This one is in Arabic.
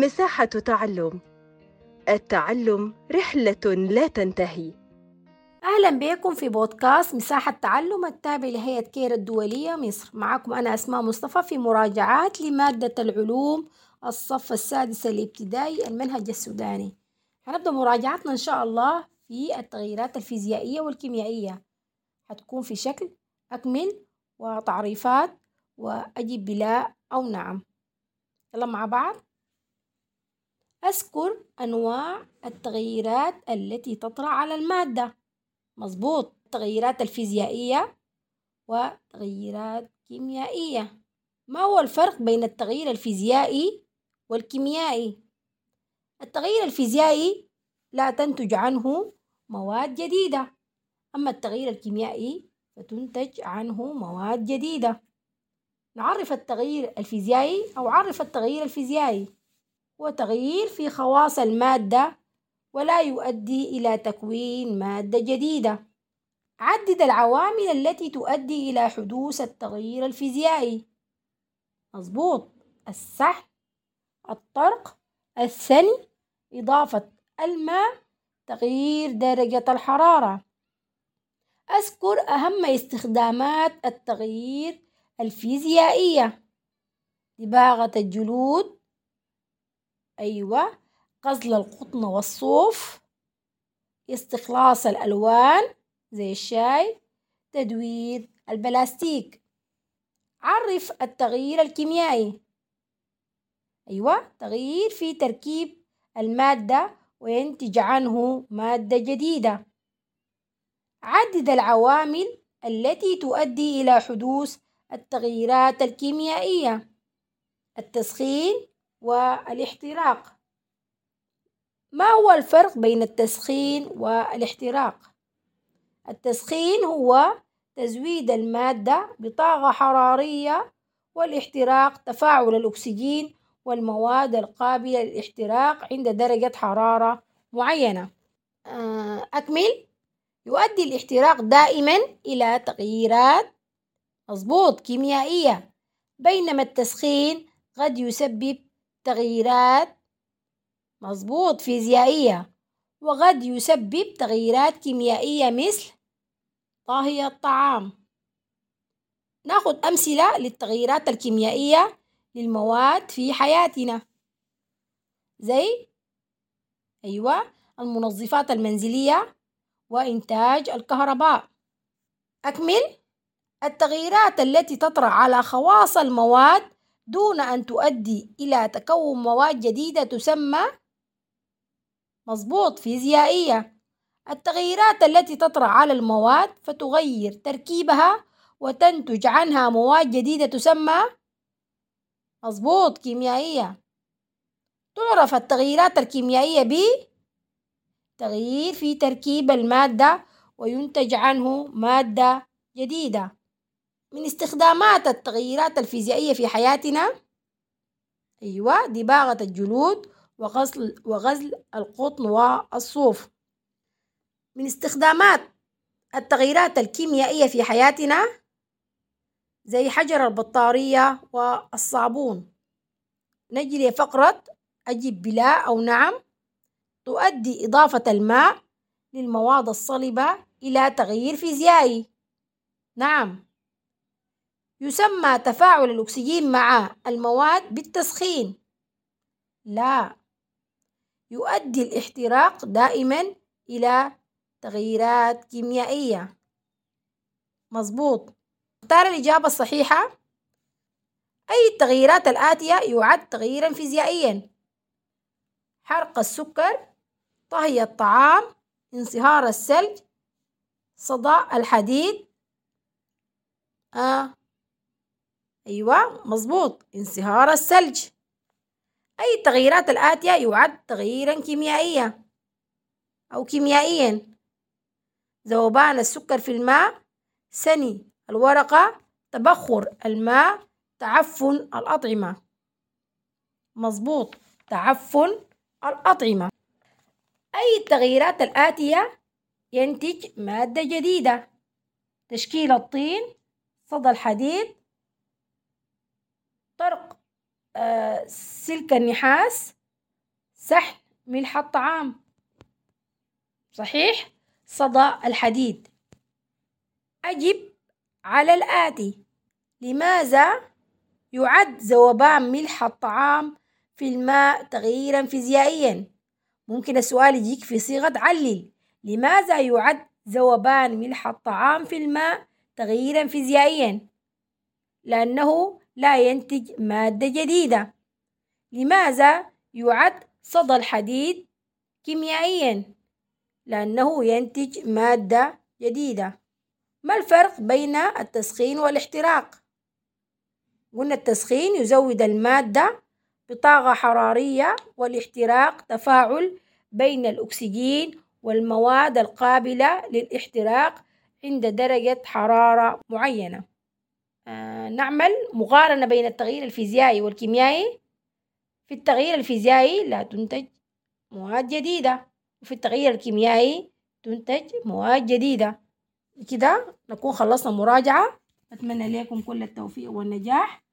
مساحة تعلم. التعلم رحلة لا تنتهي. أهلا بكم في بودكاست مساحة تعلم التابع لهيئة كير الدولية مصر. معكم أنا أسماء مصطفى في مراجعات لمادة العلوم الصف السادس الابتدائي المنهج السوداني. هنبدأ مراجعتنا إن شاء الله في التغييرات الفيزيائية والكيميائية. هتكون في شكل أكمل وتعريفات وأجيب بلا أو نعم. يلا مع بعض. أذكر أنواع التغييرات التي تطرأ على المادة. مظبوط. التغييرات الفيزيائية وتغييرات كيميائية. ما هو الفرق بين التغيير الفيزيائي والكيميائي؟ التغيير الفيزيائي لا تنتج عنه مواد جديدة. أما التغيير الكيميائي فتنتج عنه مواد جديدة. نعرف التغيير الفيزيائي أو عرف التغيير الفيزيائي؟ هو تغيير في خواص المادة ولا يؤدي إلى تكوين مادة جديدة. عدد العوامل التي تؤدي إلى حدوث التغيير الفيزيائي. مظبوط السحب الطرق الثني إضافة الماء تغيير درجة الحرارة. أذكر أهم استخدامات التغيير الفيزيائية. دباغة الجلود أيوة. غزل القطن والصوف. استخلاص الألوان زي الشاي. تدوير البلاستيك. عرف التغيير الكيميائي. أيوة تغيير في تركيب المادة وينتج عنه مادة جديدة. عدد العوامل التي تؤدي إلى حدوث التغييرات الكيميائية. التسخين والاحتراق. ما هو الفرق بين التسخين والاحتراق؟ التسخين هو تزويد المادة بطاقة حرارية والاحتراق تفاعل الأكسجين والمواد القابلة للاحتراق عند درجة حرارة معينة. آه، أكمل. يؤدي الاحتراق دائما إلى تغييرات مظبوط كيميائية بينما التسخين قد يسبب تغييرات. مظبوط فيزيائية. وقد يسبب تغييرات كيميائية مثل طهي الطعام. ناخد أمثلة للتغييرات الكيميائية للمواد في حياتنا. زي أيوة المنظفات المنزلية وإنتاج الكهرباء. أكمل التغييرات التي تطرأ على خواص المواد دون أن تؤدي إلى تكون مواد جديدة تسمى مظبوط فيزيائية. التغييرات التي تطرأ على المواد فتغير تركيبها وتنتج عنها مواد جديدة تسمى مظبوط كيميائية. تعرف التغييرات الكيميائية ب؟ تغيير في تركيب المادة وينتج عنه مادة جديدة. من استخدامات التغييرات الفيزيائية في حياتنا؟ أيوة دباغة الجلود وغزل, وغزل القطن والصوف. من استخدامات التغييرات الكيميائية في حياتنا؟ زي حجر البطارية والصابون. نجي لفقرة أجب بلا أو نعم تؤدي إضافة الماء للمواد الصلبة إلى تغيير فيزيائي. نعم. يسمى تفاعل الأكسجين مع المواد بالتسخين. لا. يؤدي الاحتراق دائما إلى تغييرات كيميائية. مظبوط. اختار الإجابة الصحيحة. أي التغييرات الآتية يعد تغييرا فيزيائيا. حرق السكر طهي الطعام انصهار الثلج صداء الحديد آه. أيوة مظبوط. انصهار الثلج. أي التغييرات الآتية يعد تغييرا كيميائيا أو كيميائيا. ذوبان السكر في الماء. سني الورقة. تبخر الماء. تعفن الأطعمة. مظبوط. تعفن الأطعمة. أي التغييرات الآتية ينتج مادة جديدة. تشكيل الطين. صدى الحديد. سلك النحاس. سحن ملح الطعام. صحيح؟ صدى الحديد. أجب على الآتي. لماذا يعد ذوبان ملح الطعام في الماء تغييرا فيزيائيا؟ ممكن السؤال يجيك في صيغة علل. لماذا يعد ذوبان ملح الطعام في الماء تغييرا فيزيائيا؟ لأنه لا ينتج مادة جديدة. لماذا يعد صدى الحديد كيميائيا؟ لأنه ينتج مادة جديدة. ما الفرق بين التسخين والاحتراق؟ قلنا التسخين يزود المادة بطاقة حرارية والاحتراق تفاعل بين الأكسجين والمواد القابلة للاحتراق عند درجة حرارة معينة. نعمل مقارنة بين التغيير الفيزيائي والكيميائي. في التغيير الفيزيائي لا تنتج مواد جديدة وفي التغيير الكيميائي تنتج مواد جديدة. كده نكون خلصنا مراجعة. أتمنى لكم كل التوفيق والنجاح.